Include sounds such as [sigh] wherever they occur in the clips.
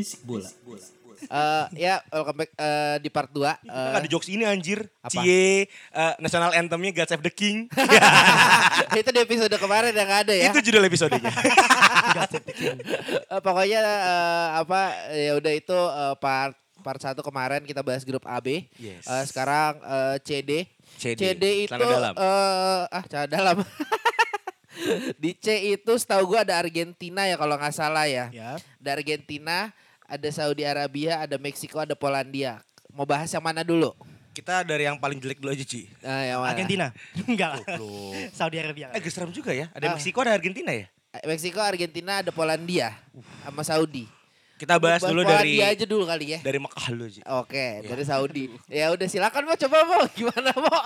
Bisik bola. Eh ya, welcome back eh, di part 2. Kita gak ada jokes ini anjir. Apa? Cie, eh, national anthemnya God Save the King. [laughs] itu di episode kemarin yang ada ya. Itu judul episodenya. [laughs] Eh, pokoknya eh, apa ya udah itu eh, part part 1 kemarin kita bahas grup AB. Yes. Eh, sekarang eh, CD. CD, itu celana dalam. eh, ah celana dalam. [laughs] di C itu setahu gue ada Argentina ya kalau nggak salah ya. Ya. Ada Argentina, ada Saudi Arabia, ada Meksiko, ada Polandia. Mau bahas yang mana dulu? Kita dari yang paling jelek dulu aja, Ci. Nah, yang mana? Argentina. [laughs] Enggak lah. Saudi Arabia. Eh, agak serem juga ya. Ada Ah. Meksiko, ada Argentina ya. Eh, Meksiko, Argentina, ada Polandia, sama Saudi. Kita bahas dulu dari Polandia aja dulu kali ya. dari Mekah dulu, Ci. Oke, dari Saudi. Ya udah silakan mau coba mau gimana mau?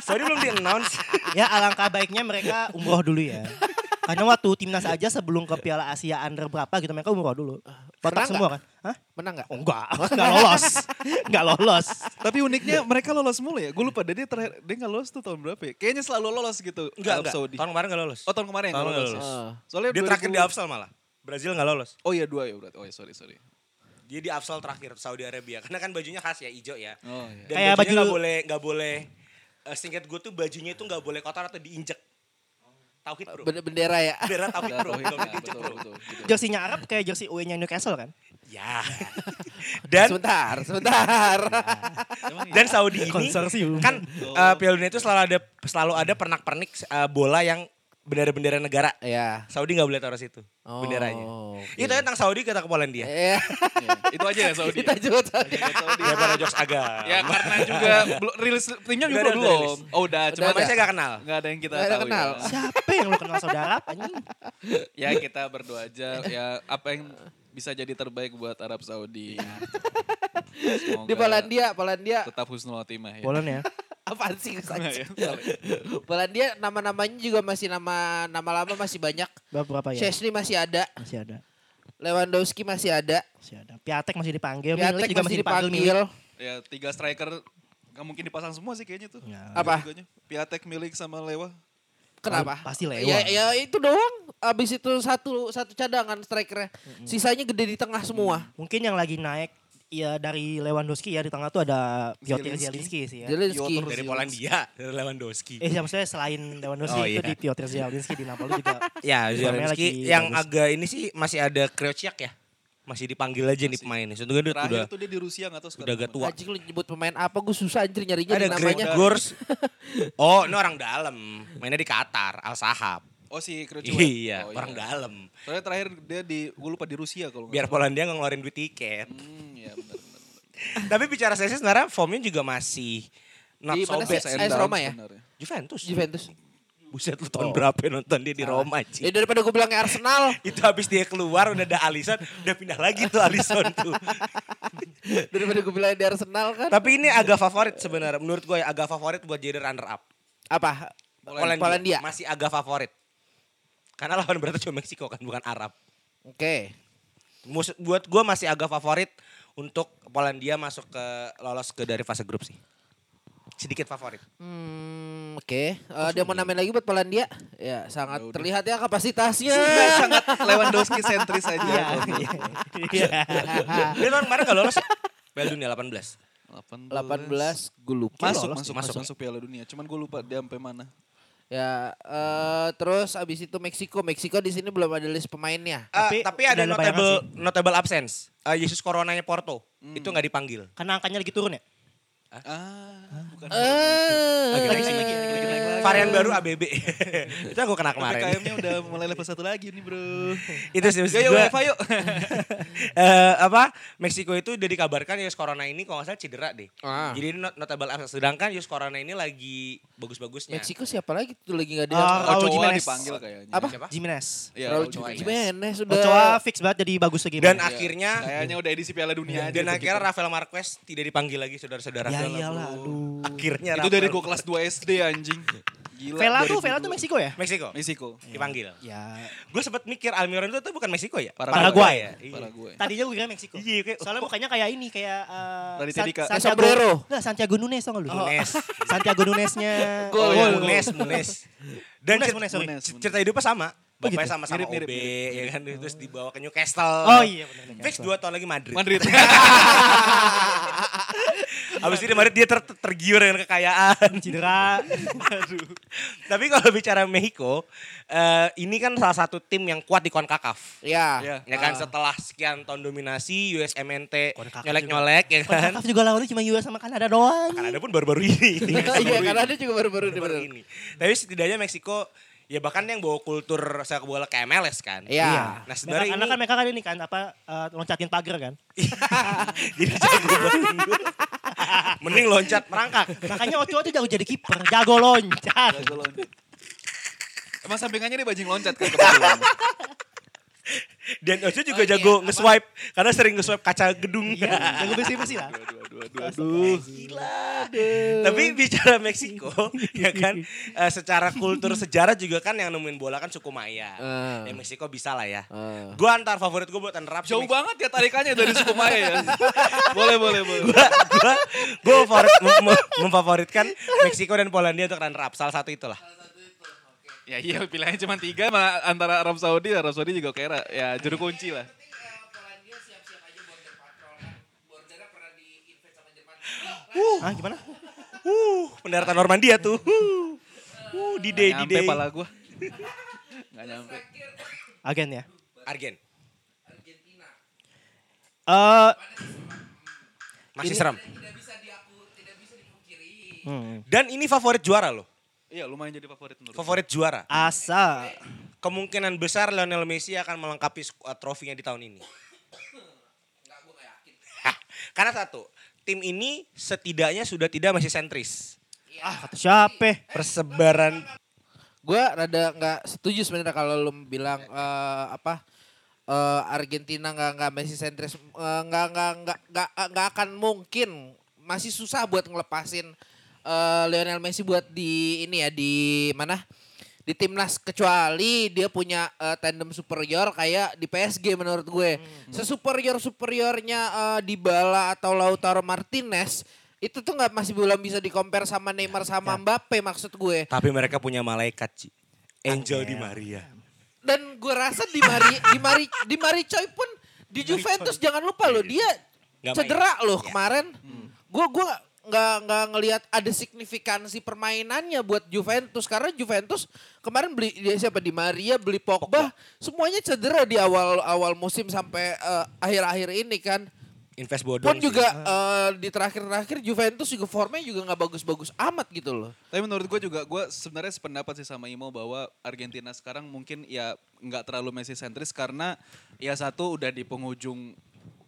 Saudi belum di-announce. [laughs] Ya alangkah baiknya mereka umroh dulu ya. [laughs] Karena waktu timnas aja sebelum ke Piala Asia under berapa gitu mereka umroh dulu. Kotak Menang semua kan? Hah? Menang nggak? Oh, enggak, [laughs] enggak lolos. Enggak lolos. Tapi uniknya mereka lolos mulu ya. Gue lupa dia terakhir dia nggak lolos tuh tahun berapa ya? Kayaknya selalu lolos gitu. Enggak, enggak. Saudi. Tahun kemarin gak lolos. Oh tahun kemarin Tahun nggak nggak lolos. lolos. Oh. Soalnya Dia terakhir 2000 di Afsal malah. Brazil gak lolos. Oh iya dua ya berarti. Oh iya sorry sorry. Dia di Afsal terakhir Saudi Arabia. Karena kan bajunya khas ya, hijau ya. Oh iya. Dan Kayak bajunya baju- nggak boleh nggak boleh eh, singkat gue tuh bajunya itu nggak boleh kotor atau diinjek. Tauhid bro. Ben- Bendera ya. Bendera tauhid bro. Tauhid, ya, betul, bro. betul, betul. Jersinya Arab kayak jersey UE-nya Newcastle kan? Ya. [laughs] Dan Sebentar, sebentar. Emang iya? dan Saudi ini Konsorsium. kan eh, Piala Dunia itu selalu ada selalu ada pernak-pernik eh, bola yang bendera-bendera negara. ya. Saudi nggak boleh taruh situ Oh, benderanya. oke. Itu tentang Saudi kita ke Polandia. Ya. Iya. [laughs] Itu aja ya Saudi. Kita juga Saudi. Ya, Saudi. Ya pada jokes agak. Ya karena juga [laughs] rilis timnya juga belum. rilis. Oh udah, cuma Udah saya gak kenal. nggak ada yang kita ada tahu kenal. ya. [laughs] Siapa yang lu kenal saudara anjing? Ya kita berdoa aja ya apa yang bisa jadi terbaik buat Arab Saudi. Semoga Di Polandia, Polandia. tetap husnul khotimah ya. Poland ya. Apaan sih Ya, kesannya? salah. Polandia nama-namanya juga masih nama nama lama masih banyak. Berapa, berapa ya? Chesney masih ada, Masih ada. Lewandowski masih ada, Masih ada. Piatek masih dipanggil, Piatek Milik juga masih dipanggil. dipanggil. Ya tiga striker nggak mungkin dipasang semua sih kayaknya tuh. Ya. Apa? Piatek milik sama Lewa. Kenapa? Pasti Lewa. Ya, ya itu doang. Abis itu satu satu cadangan strikernya. Sisanya gede di tengah semua. Mungkin yang lagi naik ya dari Lewandowski ya di tengah tuh ada Piotr Zielinski. Zielinski sih ya. Piotr Dari Polandia, dari [laughs] Lewandowski. Eh ya, maksudnya selain Lewandowski Oh, itu iya. di Piotr Zielinski di Napoli juga. Ya, lagi yang bagus. agak ini sih masih ada Kreuziak ya. Masih dipanggil aja nih Masih. pemainnya. Sebetulnya dia Terakhir udah tuh dia di Rusia nggak tahu udah sekarang. agak mana. tua. Anjing lu nyebut pemain apa gue susah anjir nyarinya Ada namanya. Gors. [laughs] Oh, ini orang dalam. Mainnya di Qatar, Al Sahab. Oh si Kreutzmann. Iya, Oh, orang dalam. Soalnya terakhir dia di gue lupa di Rusia kalau nggak Biar. Polandia ngeluarin duit tiket. Hmm. Tapi bicara saya sebenarnya formnya juga masih not Di so mana bad. sih? AS Roma ya? Sebenarnya. Juventus. Juventus. Buset lu tahun berapa ya nonton dia di Roma Ya Ci. daripada gue bilangnya Arsenal. [laughs] Itu habis dia keluar udah ada Alisson, udah pindah lagi tuh Alisson tuh. [laughs] daripada gue bilangnya di Arsenal kan. Tapi ini agak favorit sebenarnya. Menurut gue ya agak favorit buat jadi runner up. Apa? Polandia, Polandia. masih agak favorit. Karena lawan beratnya cuma Meksiko kan, bukan Arab. Oke. Mus- buat gue masih agak favorit untuk Polandia masuk ke lolos ke dari fase grup sih. Sedikit favorit. Hmm, oke. Eh, dia mau namain lagi buat Polandia? Ya, sangat Ya udah. terlihat ya kapasitasnya. sangat [laughs] Lewandowski sentris aja. Iya. Iya. Dia tahun kemarin gak lolos? Piala Dunia 18. 18. 18 gue lupa. Masuk, masuk, masuk, masuk. masuk, Piala Dunia. Cuman gue lupa dia sampai mana. Ya, eh terus abis itu Meksiko. Meksiko di sini belum ada list pemainnya. Tapi, Tapi tapi ada notable notable absence. Eh, Yesus Coronanya Porto. Itu nggak dipanggil. Karena angkanya lagi turun ya? Ah, bukan. Eh, Lagi naik sih, lagi, lagi naik lagi. Varian baru ABB. [laughs] itu aku kena kemarin. PPKM-nya udah mulai level satu lagi nih bro. [laughs] itu sih maksud WFA yuk. [laughs] eh, apa Meksiko itu udah dikabarkan Yus Corona ini kalau nggak salah cedera deh. Ah. Jadi not notable absence. Sedangkan Yus Corona ini lagi bagus-bagusnya. Meksiko siapa lagi tuh lagi nggak Ah, dia? Raul Ochoa Jimenez. dipanggil kayaknya. Apa? Siapa? Jimenez. Iya, Raul Ochoa. Jimenez sudah. Ochoa fix banget jadi bagus lagi. Dan akhirnya Kayaknya udah edisi Piala Dunia aja. dan akhirnya gitu. Rafael Marquez tidak dipanggil lagi saudara-saudara. ya iyalah aduh. Akhirnya Itu dari gue kelas 2 SD anjing. Gila. Vela tuh 2002. Vela tuh Meksiko ya? Meksiko. Meksiko. Dipanggil. Ya. Gue sempat mikir Almiron itu tuh bukan Meksiko ya? Paraguay. Paraguay ya. Iya. Paraguay. Tadinya gue kira Meksiko. Iya, kayak Soalnya mukanya kayak ini kayak uh, Dika. Santiago Sombrero. Nggak, Santiago Nunes tau gak lu? Nunes. Santiago Nunesnya. [laughs] Gol, Oh, ya. Munes, Munes. Dan Munes, sorry. Munes. cerita hidupnya sama. Oh, Bapaknya gitu? sama-sama Mirip, mirip, OB, mirip. ya kan. Terus dibawa ke Newcastle. Oh iya benar. Fix dua tahun lagi Madrid. Madrid. [laughs] Abis itu di Madrid dia ter- ter- tergiur dengan kekayaan. Cedera. [laughs] Tapi kalau bicara Mexico, eh, ini kan salah satu tim yang kuat di CONCACAF. Ya. Iya. Ya kan setelah sekian tahun dominasi USMNT CONCACAF nyolek-nyolek ya kan. Kan juga lawannya cuma US sama Kanada doang. Kanada pun baru-baru ini. [laughs] Iya karena dia juga baru-baru baru baru ini. Tapi setidaknya Meksiko ya bahkan yang bawa kultur sepak bola ke MLS kan. Iya. Nah sebenarnya Karena ini kan mereka kan ini kan apa eh, loncatin pagar kan. [laughs] jadi jago banget. Mending loncat merangkak. Makanya Ochoa tuh jago jadi kiper, jago loncat. Jago loncat. Emang sampingannya dia bajing loncat kan kebetulan. Dan Ocho juga Oh, iya, jago apa? nge-swipe karena sering nge-swipe kaca gedung. Iya, [laughs] jago bersih-bersih lah. Aduh, aduh, aduh, aduh. Tapi bicara Meksiko, [laughs] ya kan, eh, secara kultur sejarah juga kan yang nemuin bola kan suku Maya. Eh. Ya Meksiko bisa lah ya. Eh. Gue antar favorit gue buat sih Jauh banget ya tarikannya dari suku Maya ya. [laughs] boleh, boleh, boleh. Gue gue favorit mem- mem- memfavoritkan Meksiko dan Polandia untuk runner up. Salah satu itulah. Ya iya pilihannya cuma tiga antara Arab Saudi, Arab Saudi juga kira ya juru kunci lah. Ah gimana? Uh, pendaratan Normandia tuh. Uh, uh di day, di Nyampe day. pala gue. [laughs] Gak nyampe. Agen ya. Argen. Eh Masih Ini- seram. hmm, Dan ini favorit juara loh. Iya lumayan jadi favorit menurut gue. Favorit juara. asa. Kemungkinan besar Lionel Messi akan melengkapi sku- uh, trofinya di tahun ini. Hah, Karena satu, tim ini setidaknya sudah tidak masih sentris. Ah kata siapa? Persebaran Gue rada nggak setuju sebenarnya kalau lu bilang eh, apa eh, Argentina nggak nggak Messi sentris eh, nggak nggak nggak nggak nggak akan mungkin masih susah buat ngelepasin eh, Lionel Messi buat di ini ya di mana di timnas kecuali dia punya eh, tandem superior kayak di PSG menurut gue sesuperior superiornya eh, Dybala atau Lautaro Martinez itu tuh nggak masih belum bisa dikompar sama Neymar sama Mbappe maksud gue tapi mereka punya malaikat, Ci. Angel di Maria. dan gue rasa di Mari di Mari di Mari Choi pun di Juventus jangan lupa loh dia Nggak cedera main. loh Ya. kemarin. Gue gue nggak nggak ngelihat ada signifikansi permainannya buat Juventus karena Juventus kemarin beli dia siapa di Maria beli Pogba, semuanya cedera di awal awal musim sampai eh, akhir-akhir ini kan. Invest bodong Pun sih. juga eh, di terakhir-terakhir Juventus juga formnya juga nggak bagus-bagus amat gitu loh. Tapi menurut gue juga, gue sebenarnya sependapat sih sama Imo bahwa Argentina sekarang mungkin ya nggak terlalu Messi sentris karena ya satu udah di penghujung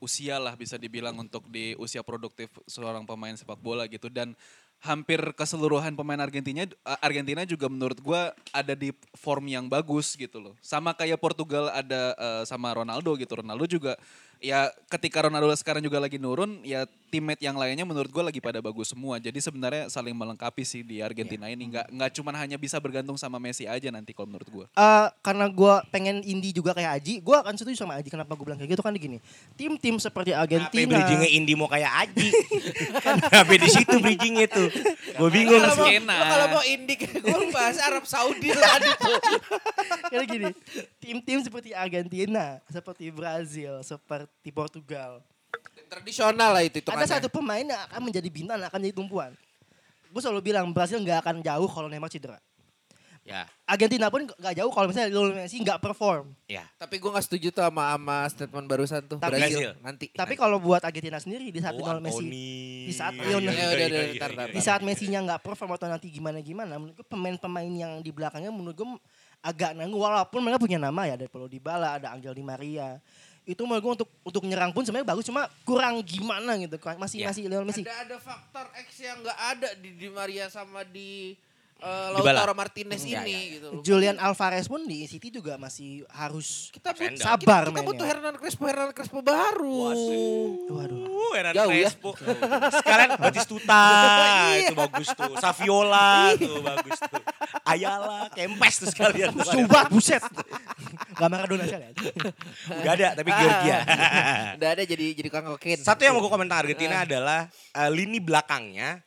usia lah bisa dibilang untuk di usia produktif seorang pemain sepak bola gitu dan hampir keseluruhan pemain Argentina Argentina juga menurut gue ada di form yang bagus gitu loh. Sama kayak Portugal ada eh, sama Ronaldo gitu. Ronaldo juga ya ketika Ronaldo sekarang juga lagi nurun ya teammate yang lainnya menurut gue lagi pada bagus semua. Jadi sebenarnya saling melengkapi sih di Argentina ini nggak nggak cuma hanya bisa bergantung sama Messi aja nanti kalau menurut gue. Eh, karena gue pengen indie juga kayak Aji, gue akan setuju sama Aji. Kenapa gue bilang kayak gitu kan gini. Tim-tim seperti Kenapa Argentina. bridgingnya Indi mau kayak Aji? [laughs] Kenapa di situ bridgingnya tuh? Gue bingung Kalau mau, kalau mau indik gue bahas Arab Saudi tadi tuh. [laughs] Karena gini, tim-tim seperti Argentina, seperti Brazil, seperti Portugal. Tradisional lah itu. Ada satu pemain yang akan menjadi bintang, akan menjadi tumpuan. Gue selalu bilang Brazil nggak akan jauh kalau Neymar cedera. Ya, Argentina pun nggak jauh kalau misalnya Lionel Messi nggak perform. ya. Tapi gue gak setuju tuh sama, sama statement barusan tuh. Tapi- Brazil, Brazil. nanti. Tapi kalau buat Argentina sendiri di saat Oh, Lionel Messi di saat Iya, Lionel- iya, Ya udah, iya, udah, di saat Messi-nya nggak perform atau nanti gimana gimana menurut gue pemain-pemain yang di belakangnya menurut gue agak nanggung walaupun mereka punya nama ya ada Paulo Dybala ada Angel Di Maria itu menurut gue untuk untuk nyerang pun sebenarnya bagus cuma kurang gimana gitu masih Ya. masih Lionel Messi Ada ada faktor X yang gak ada di Di Maria sama di eh, Dybala. Lautaro Martinez Hmm, ya, ini ya. gitu. loh. Julian Alvarez pun di City juga masih harus Kita sabar kita, kita mainnya. butuh Hernan Crespo, Hernan Crespo baru. waduh Uh, Hernan Jauh ya. Crespo. Sekalian Batistuta, Iya. itu bagus tuh. Saviola, tuh bagus tuh. Ayala, Kempes tuh sekalian. [laughs] coba buset gak Maradona sih ada Gak ada, tapi Georgia. Udah ada jadi jadi kang. Satu yang mau gue komentar Argentina adalah eh, lini belakangnya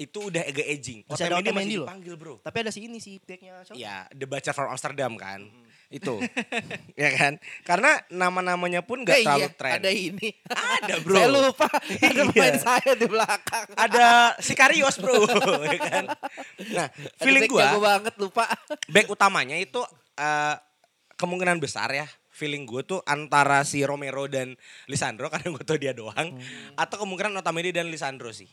itu udah agak aging. Masih ada Otamendi loh. dipanggil bro. tapi ada si ini si backnya siapa? Ya, The Butcher from Amsterdam kan. Itu. [laughs] ya kan? Karena nama-namanya pun gak Eh, terlalu iya, tren. ada ini. Ada, [laughs] bro. Saya lupa. Ada Iya. pemain saya di belakang. Ada Sikarios bro. [laughs] ya kan? Nah, Ada feeling gue jago banget lupa. back utamanya itu eh, kemungkinan besar ya feeling gue tuh antara si Romero dan Lisandro karena gue tau dia doang atau kemungkinan Otamendi dan Lisandro sih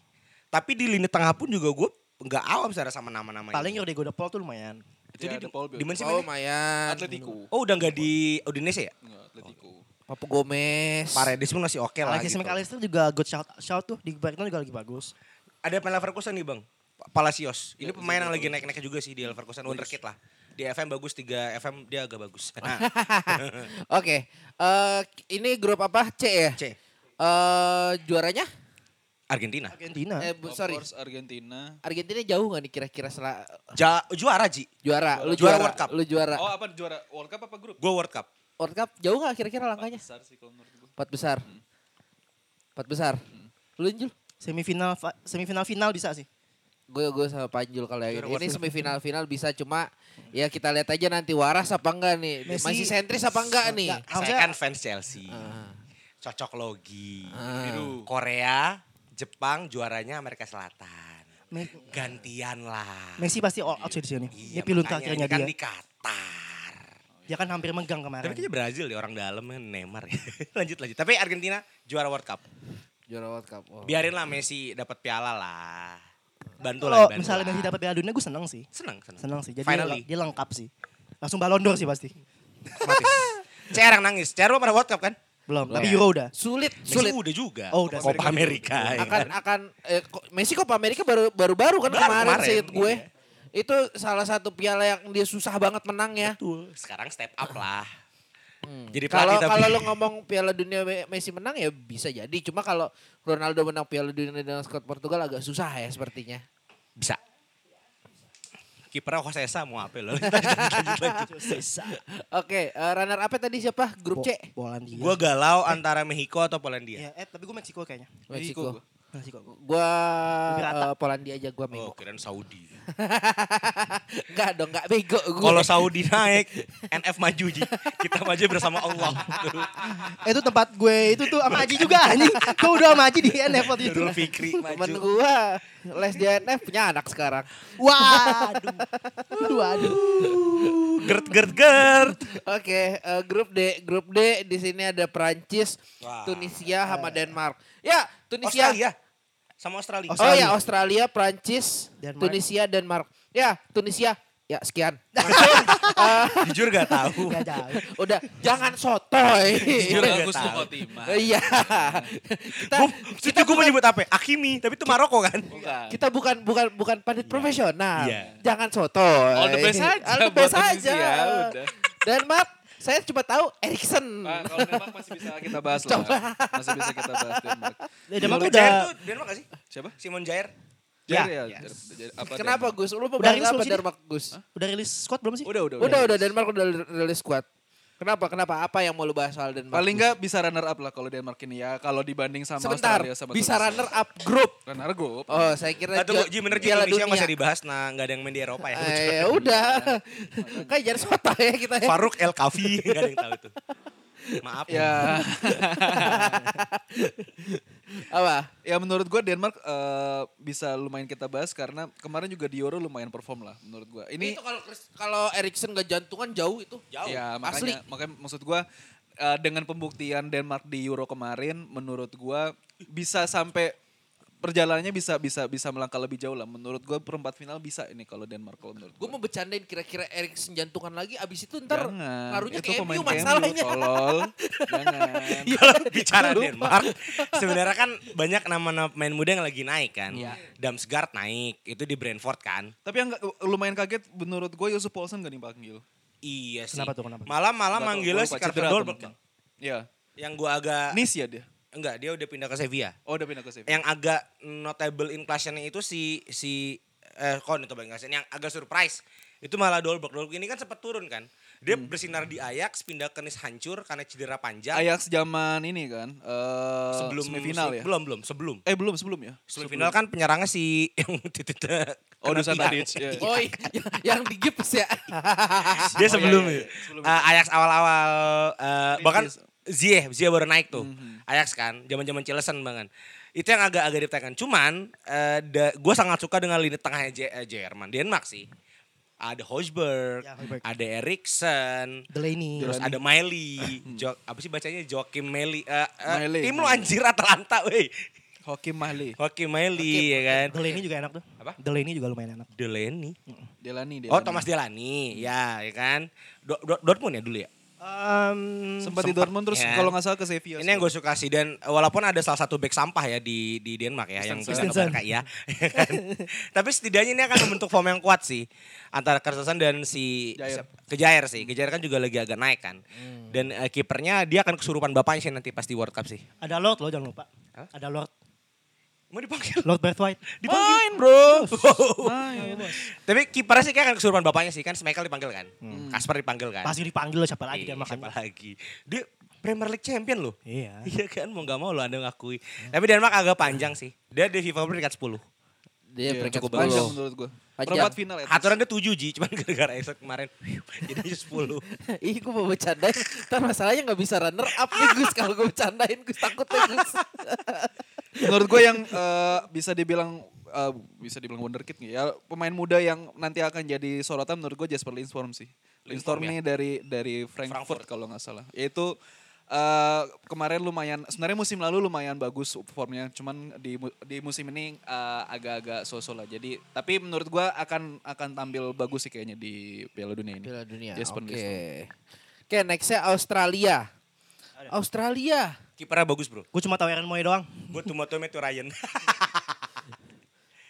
tapi di lini tengah pun juga gue nggak awam secara sama nama-nama paling. Rodrigo De Paul tuh lumayan itu Ya, Paul di mana sih Oh, lumayan. Atletico. oh udah nggak di Udinese ya Enggak, Atletico. Papu Gomez. Paredes pun masih oke lah Alexis gitu. McAllister juga good shout, shout tuh di Brighton juga lagi bagus ada pemain Leverkusen nih bang Palacios ini pemain yang lagi naik-naik juga sih di Leverkusen wonderkid lah di FM bagus 3 FM dia agak bagus [laughs] nah, Oke. eh ini grup apa? C ya? C Eh juaranya? Argentina Argentina Eh, bu- Of sorry. course Argentina. Argentina jauh gak nih kira-kira setelah ja, juara Ji juara? Lu Juara juara, World Cup. Lu juara. Oh apa juara World Cup apa grup? gue World Cup World Cup jauh gak kira-kira langkahnya? Besar sih kalau menurut gue. Empat besar. Empat besar. Lu Jul? semifinal semifinal final bisa sih Gue gue sama Panjul kalau Juara ini. Semifinal final bisa cuma ya kita lihat aja nanti waras apa enggak nih. Messi- Masih sentris apa enggak nih? Saya kan fans Chelsea Ah. cocok logi Ah. Korea Jepang juaranya Amerika Selatan Me- gantian lah Messi pasti all out sih di sini. Iya, Dia pilih makanya terakhirnya ini kan dia. di Qatar Dia kan hampir megang kemarin. tapi kayaknya Brazil ya orang dalam kan Neymar ya. [laughs] lanjut lanjut tapi Argentina juara World Cup Juara World Cup. Oh. biarin lah Messi dapat piala lah bantu Kalau lah bantu misalnya lah. Messi dapat Piala Dunia gue seneng sih. senang senang Seneng sih. Jadi Finally. dia, lengkap sih. Langsung Ballon d'Or sih pasti. yang [laughs] nangis CR lo pada World Cup kan Belum, tapi Euro udah. Sulit, Messi sulit. udah juga Oh, udah. Copa Amerika ya akan kan? akan eh, Messi Copa Amerika baru baru baru kan Baru kemarin, kemarin, sih gue. iya. Itu salah satu piala yang dia susah banget menang ya. Betul. sekarang step up lah Hmm. Jadi kalau kalau lo ngomong Piala Dunia Me- Messi menang ya bisa jadi. Cuma kalau Ronaldo menang Piala Dunia dengan skuad Portugal agak susah ya sepertinya. bisa kipernya Josesa mau apa lo [laughs] lanjut, lanjut, lanjut. Oke, eh, runner up tadi siapa? Grup C. Po- Polandia. Gue galau antara Mexico atau Polandia. Ya, eh tapi gue Meksiko kayaknya. Meksiko. Gua eh, Polandia aja gua Oh, Mengko. kirain Saudi. [laughs] Enggak dong, enggak bego gue. Kalau Saudi naik, NF maju Ji. Kita maju bersama Allah. Eh, itu tempat gue itu tuh sama Aji juga anjing. Gue udah sama Aji di NF waktu itu. Nurul Fikri Temen maju. gua les di NF punya anak sekarang. Waduh. [laughs] Waduh. Gert gert gert. Oke, eh, grup D, grup D di sini ada Prancis, Wah. Tunisia, sama Denmark. Ya, Tunisia. Australia. Sama Australia. Oh ya, Australia, Prancis, Denmark. Tunisia, Denmark. Ya, Tunisia. Ya, sekian. [laughs] Jujur gak tahu. Gak jauh. Udah, [laughs] jangan sotoy. Jujur gak Bagus tuh tahu. [laughs] Iya. kita Gue kita gue mau nyebut apa? Akimi, tapi itu Maroko kan? Bukan. kita bukan bukan bukan pandit profesional. Iya. Jangan sotoy. All the best aja. All the best aja. Tunisia, udah. Denmark, saya cuma tahu Erikson. Kalau Denmark masih bisa kita bahas lah. Coba. Masih bisa kita bahas Denmark. Eh, Denmark udah Jair tuh Denmark gak sih? Siapa? Simon Jair. Ya. Ya. Yes. Apa Kenapa Denmark? Gus? Lu Udah rilis apa belum sih? Denmark Gus? udah rilis squad belum sih? Udah, udah, Udah, udah Denmark udah rilis squad. Kenapa? Kenapa? Apa yang mau lu bahas soal Denmark? Paling Gus? enggak bisa runner up lah kalau Denmark ini ya. Kalau dibanding sama Sebentar, Australia sama bisa Tunisia. runner up grup. Runner group. Oh, saya kira Atau Ji bener Ji Indonesia Dunia. nggak usah dibahas. Nah gak ada yang main di Eropa ya. Eh, ya udah. [laughs] Kayak jadi soto ya kita ya. Faruk El Kafi [laughs] gak ada yang tahu itu. Maaf. Ya. [laughs] Apa? Ya menurut gue Denmark eh, bisa lumayan kita bahas karena kemarin juga di Euro lumayan perform lah menurut gue. Ini itu kalau kalau Erikson nggak jantungan jauh itu. Jauh. ya Asli. makanya makanya maksud gue eh, dengan pembuktian Denmark di Euro kemarin menurut gue bisa sampai perjalanannya bisa bisa bisa melangkah lebih jauh lah. Menurut gue perempat final bisa ini kalau Denmark kalau menurut Gue gue. mau bercandain kira-kira Erikson jantungan lagi abis itu ntar Jangan. ngaruhnya itu ke pemain MU masalahnya. tolol. Jangan. [laughs] Kalau [laughs] bicara Denmark, sebenarnya kan banyak nama-nama pemain muda yang lagi naik kan. Iya. Damsgaard naik, itu di Brentford kan. Tapi yang lumayan kaget menurut gue Yusuf Paulsen gak dipanggil. Iya sih. Kenapa tuh, kenapa tahu, manggilnya si Carter. Iya. Yang gua agak Nis ya dia. Enggak, dia udah pindah ke Sevilla. Oh udah pindah ke Sevilla. Yang agak notable in class-nya itu si si eh kok notable in class-nya, yang agak surprise itu malah Dolberg. Dolberg ini kan sempat turun kan. Dia Hmm. bersinar di Ajax, pindah ke Nice hancur karena cedera panjang. Ajax zaman ini kan eh sebelum semifinal ya. Belum, belum, sebelum. Eh belum sebelum ya. Semifinal kan penyerangnya si [laughs] yang titik Oh, Dusan Tadic, ya. Oh iya, [laughs] yang, yang di gips ya. Dia sebelum iya, iya. itu. Sebelum Eh, Ajax awal-awal eh, bahkan Ziyech, Ziyech baru naik tuh. Mhm. Ajax kan, zaman-zaman Cilesen banget. Itu yang agak-agak ditekan. Cuman eh gue sangat suka dengan lini tengahnya J- eh, Jerman, Denmark sih. Ada Hosberg, Ya, ada Eriksen, Delaney. terus ada Miley, [laughs] jo, apa sih bacanya Joachim Miley. Eh, eh, Miley, tim lu Miley. anjir Atalanta, weh. Hoki Mahli. Joachim Miley ya kan. Delaney juga enak tuh. Apa? Delaney juga lumayan enak. Delaney. Delani, Delani. Oh, Thomas Delani, ya, ya kan. Do- Do- Dortmund ya dulu ya. Um, Sempat di Dortmund terus ya. kalau nggak salah ke Sevilla. Ini yang gue suka sih dan walaupun ada salah satu back sampah ya di di Denmark ya yang Christensen. pindah ke Barca ya. [laughs] Tapi setidaknya ini akan membentuk form yang kuat sih antara Christensen dan si Jair. Kejair sih. Kejair kan juga lagi agak naik kan. Dan eh, kipernya dia akan kesurupan bapaknya sih nanti pas di World Cup sih. ada Lord loh jangan lupa. Hah? Ada Lord. Mau dipanggil? Lord Braithwaite. Dipanggil, bro. Main. Tapi kipernya sih kayak kesurupan bapaknya sih kan. Schmeichel dipanggil kan. Kasper dipanggil kan. Pasti dipanggil loh siapa lagi Iya, dia siapa makanya. lagi. Dia Premier League champion loh. Iya. [laughs] Iya kan mau gak mau lo anda ngakui. Tapi Denmark agak panjang sih. Dia di FIFA peringkat 10. Dia Iya, peringkat cukup panjang 10. menurut gue. Perempat final ya. Aturan dia 7 Ji, cuman gara-gara episode kemarin jadi [laughs] 10. Ih, gue mau bercandain. Ntar masalahnya gak bisa runner up nih Gus. Kalau gue bercandain Gus takutnya Gus. [laughs] menurut gue yang eh, bisa dibilang eh, bisa dibilang wonderkid ya pemain muda yang nanti akan jadi sorotan menurut gue Jasper Lindstrom sih Lindstrom ini dari dari Frankfurt, Frankfurt. kalau nggak salah yaitu eh, kemarin lumayan sebenarnya musim lalu lumayan bagus formnya cuman di di musim ini eh, agak-agak sosok lah jadi tapi menurut gue akan akan tampil bagus sih kayaknya di Piala Dunia ini Piala dunia. Jasper Oke. Lindstrom. Oke, nextnya Australia. Australia. Kipernya bagus bro. Gue cuma tahu Aaron Moy doang. Gue tuh moto itu Ryan.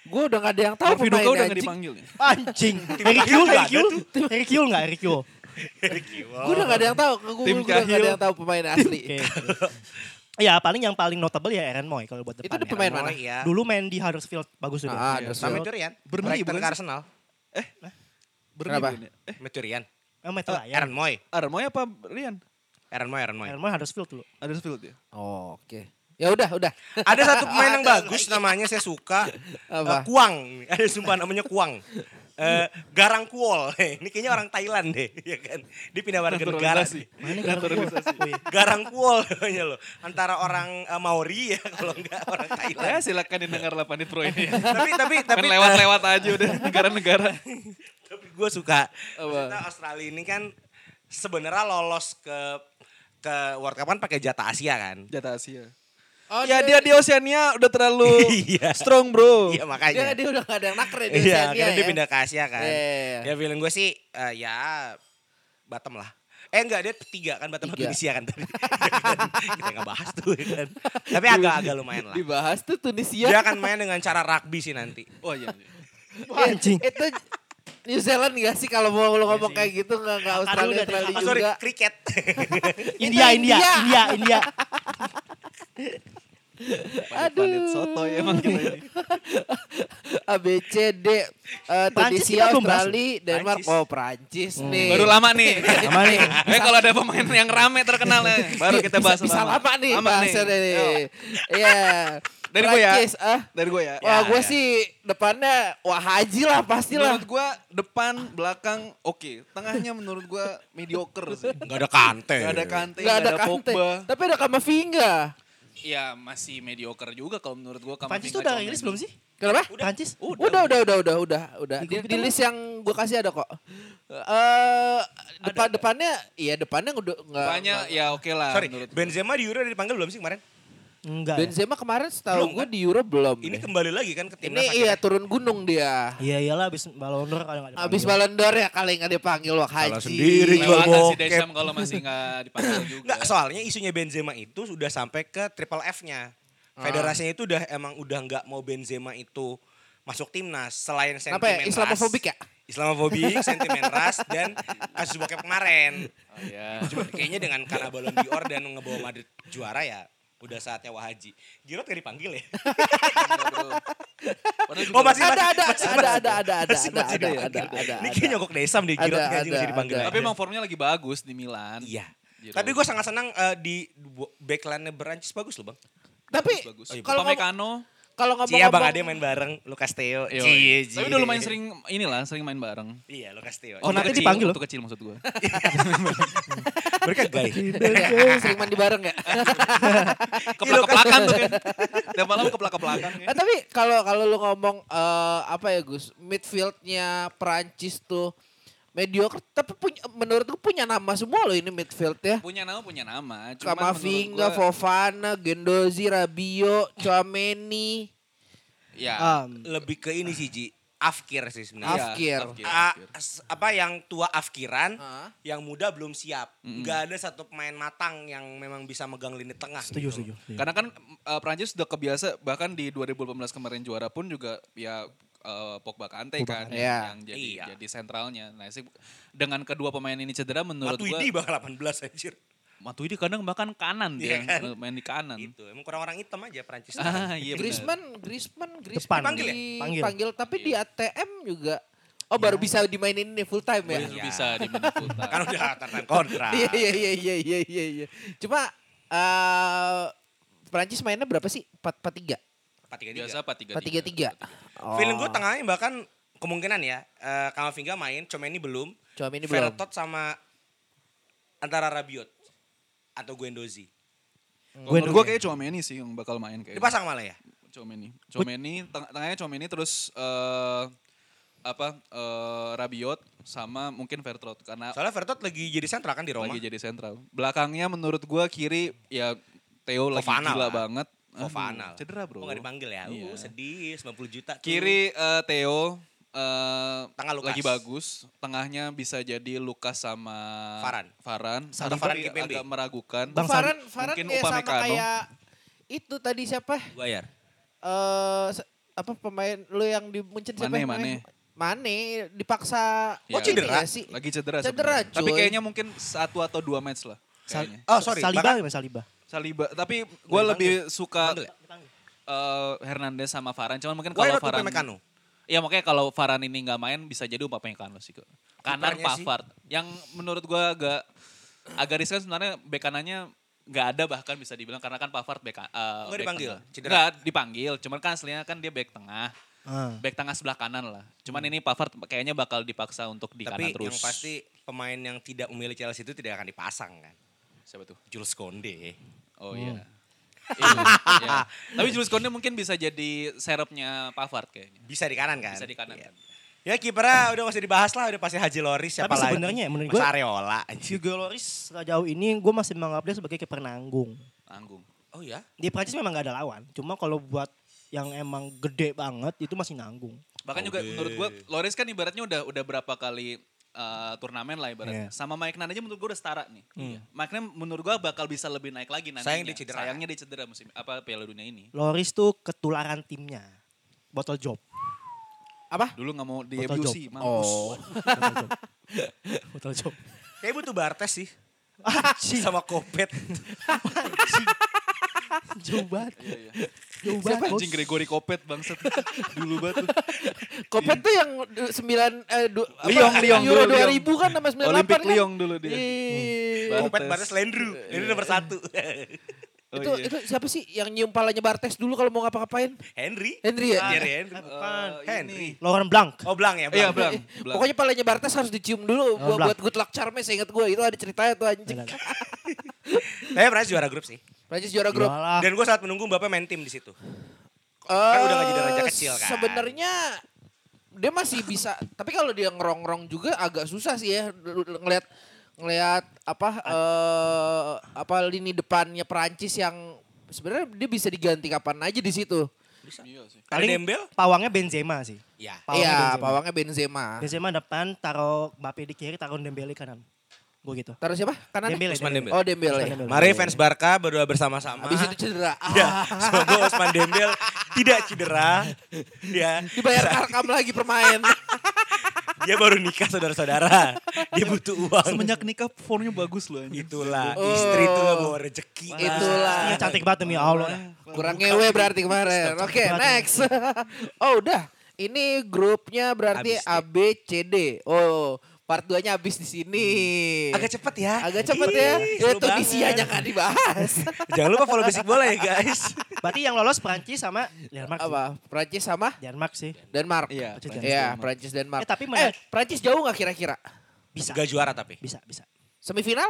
Gue udah gak ada yang tahu pemainnya udah nggak anjing. dipanggil Anjing. Eric Yul, Eric Yul. Eric Yul enggak? Eric Yul. Gue udah gak ada yang tahu. Gue udah gak ada yang tahu pemain asli. Oke. Ya paling yang paling notable ya Aaron Moy kalau buat depan. Itu udah pemain mana? ya. Dulu main di Huddersfield bagus dia. Ah, Iya. Huddersfield. Sama itu Ryan. Burnley bukan? Arsenal. Burnley Kenapa? bukan eh Itu Ryan. Oh, Matt Ryan. Aaron Moy. Aaron Moy apa Rian Aaron Moy, Aaron Moy. Aaron Moy Huddersfield dulu. Huddersfield ya Oh, Oke. Ya udah, udah. [laughs] Ada satu pemain yang bagus [laughs] namanya saya suka. Apa? Eh, Kuang. Ada sumpah namanya Kuang. Eh, Garang Kuol. [laughs] Ini kayaknya orang Thailand deh, ya kan. Dia pindah warga negara. Mana Naturalisasi. Garang Kuol namanya loh. Antara orang eh, Maori ya kalau enggak orang Thailand. Ya silakan didengar lah Panit Pro ini. tapi tapi Kan tapi lewat-lewat aja udah negara-negara. tapi gue suka? Maksudnya Australia ini kan sebenarnya lolos ke ke World Cup kan pakai jatah Asia kan Jatah Asia. Oh, ya dia di Oceania udah terlalu [laughs] Iya. strong bro. iya dia, makanya dia udah gak ada yang nakre di iya Oceania karena dia ya. pindah ke Asia kan Iya, iya, iya. ya feeling gue sih eh, ya bottom lah eh enggak dia tiga kan bottom Tiga. [laughs] Tunisia kan tadi [laughs] kita nggak bahas tuh ya kan tapi agak-agak lumayan lah Dibahas tuh Tunisia. dia akan main dengan cara rugby sih nanti Oh iya. iya. Wah, anjing. Itu New Zealand gak sih kalau mau lu ngomong kayak gitu gak, gak Australia, udah, Australia oh, sorry juga. kriket [laughs] India, India, India. India, India. [laughs] Aduh. Panit soto ya emang kita ini. [laughs] A B C D eh, Prancis Tunisia, kita belum bahas Australia, Denmark, Prancis. oh Prancis nih. Baru lama nih. Lama nih. Eh kalau ada pemain yang rame terkenal ya, baru kita bahas bisa, bisa lama nih Lama nih. Iya. Dari gue ya. Ah. Dari gue ya. Wah, gue ya. sih depannya wah haji lah pastilah. Menurut gue depan, belakang oke. Tengahnya menurut gue mediocre sih. [laughs] nggak ada kante Gak ada Kante, Gak ada, gak ada Kante. Pogba. Tapi ada Kamavinga. ya masih mediocre juga kalau menurut gua Prancis Kamavinga tuh udah rilis belum sih? Kenapa? Prancis? Udah, udah, udah, udah, udah, udah. Di, di list yang gue kasih ada kok. Eh, depan depannya, iya depannya udah nggak. Banyak ya oke lah Sorry, menurut gua. Benzema di Euro udah dipanggil belum sih kemarin? Enggak. ya? Benzema kemarin setahu gue kan? di Euro belum. Ini deh. kembali lagi kan ke Ini timnas iya akhirnya. turun gunung dia. Iya iyalah abis Ballon d'Or kalau nggak dipanggil. Abis Ballon d'Or ya kali nggak dipanggil wah haji. Kalau sendiri jual si bokep. Kalau masih nggak dipanggil juga. Enggak, soalnya isunya Benzema itu sudah sampai ke triple F-nya. Federasinya itu udah emang udah nggak mau Benzema itu masuk timnas selain sentimen Apa ya? Islamofobik ya? Islamofobik, [laughs] sentimen ras dan kasus bokep kemarin. Oh, iya. Cuma kayaknya dengan karena Ballon d'Or dan ngebawa Madrid juara ya udah saatnya Wahaji. Giroud gak dipanggil ya? Juga Oh masih Ada, masih, ada, masih, ada, masih. ada, ada, ada, Masih- ada, masih ada, ada, ada, Ini kayak nyogok desam deh Giroud Ada, nggak sih masih dipanggil. ada. Tapi emang formnya lagi bagus di Milan. Iya. Giroud. Tapi gue sangat senang eh, di backline-nya Berancis bagus loh bang. Tapi bagus. Iya, kalau ngomong, Kalau Cia bang Ade main bareng, Lucas Theo. Iya, Cie, iya. Tapi udah lumayan sering inilah, sering main bareng. Iya Lucas Theo. Oh, nanti dipanggil loh. Waktu kecil maksud gue. [laughs] Mereka gay. sering mandi bareng ya. [laughs] Keplak-keplakan tuh kan. Tiap malam keplak-keplakan. Nah, tapi kalau kalau lu ngomong eh, apa ya Gus, midfieldnya Prancis tuh mediocre, tapi punya, menurut lu punya nama semua loh ini midfield ya. Punya nama, punya nama. Cuman Kamavinga, gua, Fofana, Gendozi, Rabiot, Chouameni, Ya. Um, Lebih ke ini sih Ji. Afkir sih sebenarnya. Afkir. Afkir, Afkir. s- apa yang tua afkiran, Hah? yang muda belum siap. Nggak ada satu pemain matang yang memang bisa megang lini tengah. setuju, gitu. setuju. setuju. Karena kan uh, Prancis sudah kebiasa bahkan di 2018 kemarin juara pun juga ya uh, Pogba Kante Pogba kan Kante. yang, Iya. jadi Iya. jadi sentralnya. Nah, sih dengan kedua pemain ini cedera menurut gua Matuidi bakal 18 anjir. Matuidi kadang bahkan kanan Iya dia kan? main di kanan. Itu emang kurang orang hitam aja Prancis. Ah, iya. Griezmann, Griezmann, Griezmann Depan. Dipanggil ya? Panggil. dipanggil, tapi di ATM juga. Oh baru bisa dimainin ini full time ya? Baru Iya. bisa di full time. [laughs] kan udah tanda kontrak. Iya iya iya iya iya iya. iya. Cuma eh Prancis mainnya berapa sih? 4 4 3. Empat tiga Biasa 4 4 3 3. Oh. Feeling gue tengahnya bahkan kemungkinan ya. Uh, Kamavinga main, Chomeni belum. Chouameni belum. Vertot sama antara Rabiot atau Guendouzi. Kalau menurut gue kayak Chouameni sih yang bakal main kayak. Dipasang malah ya? Chouameni. Chouameni teng tengahnya Chouameni terus eh apa eh Rabiot sama mungkin Vertot karena Soalnya Vertot lagi jadi sentral kan di Roma. lagi jadi sentral. Belakangnya menurut gua kiri ya Theo lagi Fofana gila lah. banget. Aduh, Fofana. Cedera bro. Oh gak dipanggil ya? Iya. Uh, sedih 90 juta. tuh. Kiri eh, Theo eh Tengah Lukas. lagi bagus. Tengahnya bisa jadi Lukas sama Faran. Faran. Tapi Faran agak meragukan. Bang Faran Faran Mungkin ya sama kayak itu tadi siapa? Bayar. Eh se- apa pemain lu yang di Munchen siapa? Mane? Mane. Mane dipaksa Oh, cedera? ya sih? Lagi cedera, Cedera. Tapi kayaknya mungkin satu atau dua match lah. Sal- Kayaknya. Oh sorry. Saliba bahkan- gimana Saliba? Saliba. Tapi gue lebih suka Dipanggil ya? eh, Hernandez sama Varane. Cuman mungkin kalau not Varane... Upamecano? Iya makanya kalau Varane ini nggak main bisa jadi Upamecano sih. Kanan. Pavard. Yang menurut gue agak agak riskan sebenarnya bek kanannya nggak ada bahkan bisa dibilang karena kan Pavard bek, uh, Nggak dipanggil? Nggak dipanggil. Cuman kan aslinya kan dia bek tengah. Ah. Bek tengah sebelah kanan lah. Cuman ini Pavard kayaknya bakal dipaksa untuk di Tapi kanan terus. yang pasti pemain yang tidak memilih Chelsea itu tidak akan dipasang kan. Siapa tuh? Jules Konde. Oh Hmm. iya. Iya, iya. Tapi Jules Kounde mungkin bisa jadi serepnya Pavard kayaknya. Bisa di kanan kan? Bisa di kanan. Iya. Ya kipernya udah masih dibahas lah, udah pasti Haji Loris siapa Tapi lagi. sebenarnya menurut Mas gua- Areola. anjir. Hugo Lloris sejauh ini gue masih menganggap dia sebagai kiper nanggung. Tanggung. Oh ya? Di Prancis memang gak ada lawan. Cuma kalau buat yang emang gede banget itu masih nanggung. Bahkan juga menurut gua Loris kan ibaratnya udah udah berapa kali eh, turnamen lah ibaratnya. Iya. Sama Mike Nan aja menurut gua udah setara nih. Iya. Mike Nan menurut gua bakal bisa lebih naik lagi nantinya. Sayang dia cedera. Sayangnya dia cedera musim apa Piala Dunia ini. Loris tuh ketularan timnya. Botol job. Apa? Dulu nggak mau di Botol FUC, mampus. Oh. Botol job. Botol job. Kayak butuh Bartes sih. Sama Kopet. [laughs] Jauh banget. Iya, iya. Jauh Siapa banget. anjing Gregory Kopet bangsat. [laughs] Dulu banget tuh. Kopet tuh yang du- sembilan eh du, apa, Liong, Liong, Euro dulu, Liong. 2000 kan sama 98 Olimpik kan? Lyon dulu dia. Iya. Kopet Bartes Landru. Ini nomor satu. [laughs] Oh, itu iya. itu siapa sih yang nyium palanya Bartes dulu kalau mau ngapa-ngapain? Henry. Henry ya? Thierry Henry. Bukan. Eh, Henry. Laurent Blanc. Oh Blang ya? Iya, Blang. Blang. Eh, Blang. Pokoknya palanya Bartes harus dicium dulu buat, Blanc. buat good luck charmnya seingat gue. Itu ada ceritanya tuh anjing. Tapi pernah juara grup sih. Prancis juara grup. Iyalah. Dan gue sangat menunggu Mbappe main tim di situ. Kan udah nggak jadi raja kecil kan. Sebenarnya dia masih bisa, tapi kalau dia ngerong-ngerong juga agak susah sih ya ngelihat ngelihat apa eh apa lini depannya Prancis yang sebenarnya dia bisa diganti kapan aja di situ. Iya sih. Ada Paling Dembel? pawangnya Benzema sih. Ya. Pawangnya Iya, Benzema. pawangnya Benzema. Benzema depan, taruh Mbappe di kiri, taruh Dembele kanan. Gue gitu. Taruh siapa? Kanan? Dembele. Usman Dembele. Oh, Dembele. Usman Dembele. Mari fans Barca berdoa bersama-sama. Habis itu cedera. [laughs] Ya, semoga Osman Dembel tidak cedera. Ya, dibayar Arkam lagi permain. [laughs] dia baru nikah saudara-saudara. Dia butuh uang. Semenjak nikah formnya bagus loh. anjing. Itulah, Oh. istri itu bawa rezeki. Itulah. Iya cantik banget demi Allah. Kurang ngewe berarti kemarin. Oke, next. [laughs] oh, udah. Ini grupnya berarti A B C D. Oh, part 2-nya habis di sini. Agak cepet ya. Agak cepet ya. Ih, Ya seru Tunisia banget. jangan dibahas. [laughs] Jangan lupa follow basic bola ya guys. Berarti yang lolos Prancis sama Denmark. Apa? Prancis sama Denmark sih. Denmark. Iya, Prancis, Iya, Denmark. Prancis Denmark. Eh, tapi eh. Prancis jauh nggak kira-kira? Bisa. Gak juara tapi. Bisa, bisa. Semifinal?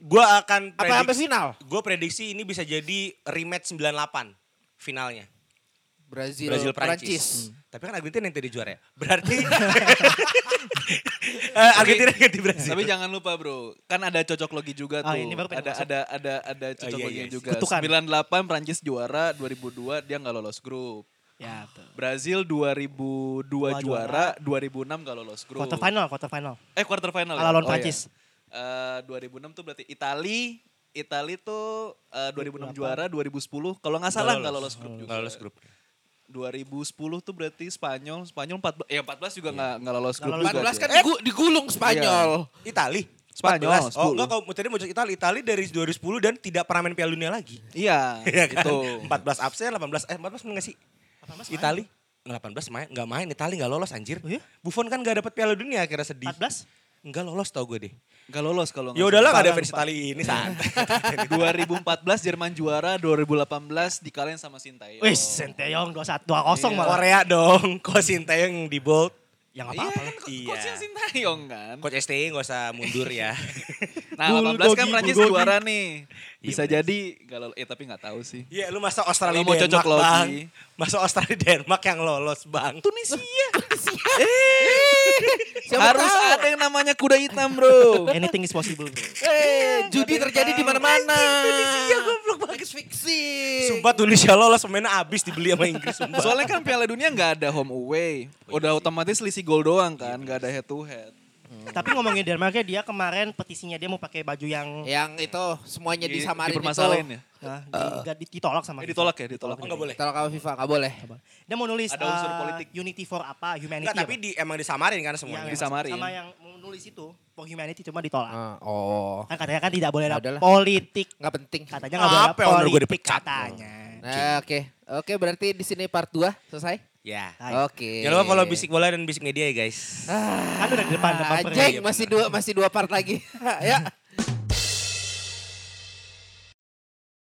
Gua akan Apa sampai prediksi. final? Gue prediksi ini bisa jadi rematch 98 finalnya. Brazil, Brazil Prancis. Prancis. Tapi kan Argentina yang tadi juara ya. Berarti [laughs] Eh, Argentina yang ganti Brazil. Tapi jangan lupa bro, kan ada cocok logi juga Ah, tuh. ini baru ada, ada ada ada cocok iya, loginya iya. juga. Kutukan. 98 Prancis juara, 2002 dia nggak lolos grup. Ya, betul. Brazil 2002 Dua juara, 2006 nggak lolos grup. Quarter final, quarter final. Eh quarter final. Ala lawan Oh, iya. Prancis. Eh, 2006 tuh berarti Itali Itali tuh eh, 2006 2008. juara, 2010 kalau nggak salah nggak lolos grup juga. Nggak lolos grup. 2010 tuh berarti Spanyol, Spanyol 14 ya 14 juga nggak nggak lolos grup Nggak juga. 14 dia. kan digu- digulung Spanyol. Itali. Spanyol, 14. Oh 10. enggak kalau tadi mau Itali. Itali dari 2010 dan tidak pernah main Piala Dunia lagi. Iya, [laughs] Iya kan? gitu. 14 absen, 18 eh 14 main nggak sih? 18 main. Itali 18 main nggak main Itali nggak lolos anjir. Oh iya? Buffon kan nggak dapat Piala Dunia akhirnya sedih. 14? Enggak lolos tau gue deh. Nggak lolos kalau Ya udahlah nggak ada versi. Itali ini santai. [laughs] salah. 2014 Jerman juara, 2018 dikalahin sama Sintayong. Wih, Senteyong 21 2-0 malah. Korea dong. [laughs] Kok Sintayong di bold. Ya enggak Iya apa-apa. kan. Iya. Sintayong kan. Coach STI nggak usah mundur ya. [laughs] Nah 18 kan Prancis juara nih. Bisa Iya, jadi kalau eh tapi nggak tahu sih. Iya lu masa Australia Kalau mau Denmark cocok bang. Masa Australia Denmark yang lolos bang. Tunisia. Siapa Harus tahu? ada yang namanya kuda hitam, Bro. Anything is possible, bro. Eh, judi terjadi di mana-mana. Tunisia goblok Bagus fiksi. Sumpah Tunisia lolos pemainnya abis dibeli sama Inggris sumpah. Soalnya kan Piala Dunia nggak ada home away. Udah otomatis selisih gol doang kan, nggak ada head to head. Tapi ngomongin Denmarknya dia kemarin petisinya dia mau pakai baju yang Yang itu semuanya Di- disamarin itu. dipermasalahin ya. Nah, di- nggak ditolak sama Eh, FIFA. ditolak ya, ditolak. Oh, nggak boleh. Kalau kamu FIFA nggak boleh. Dia mau nulis Ada unsur eh, politik. Unity for apa? Humanity. Enggak, tapi apa? di, emang disamarin kan semuanya. Disamarin. Sama yang mau nulis itu for humanity cuma ditolak. Ah, oh, Kan katanya kan tidak boleh ada Adalah. politik. nggak penting. Katanya nggak boleh ada Apa yang menurut gue politik dipecat? katanya. Nah, oke. Oke, berarti di sini part 2 selesai? Ya. Ayo. Oke. Jangan lupa follow Bisik Bola dan Bisik Media ya guys. Kan udah di depan depan Ah, per- Jeng, masih dua masih dua part lagi. [laughs] ya.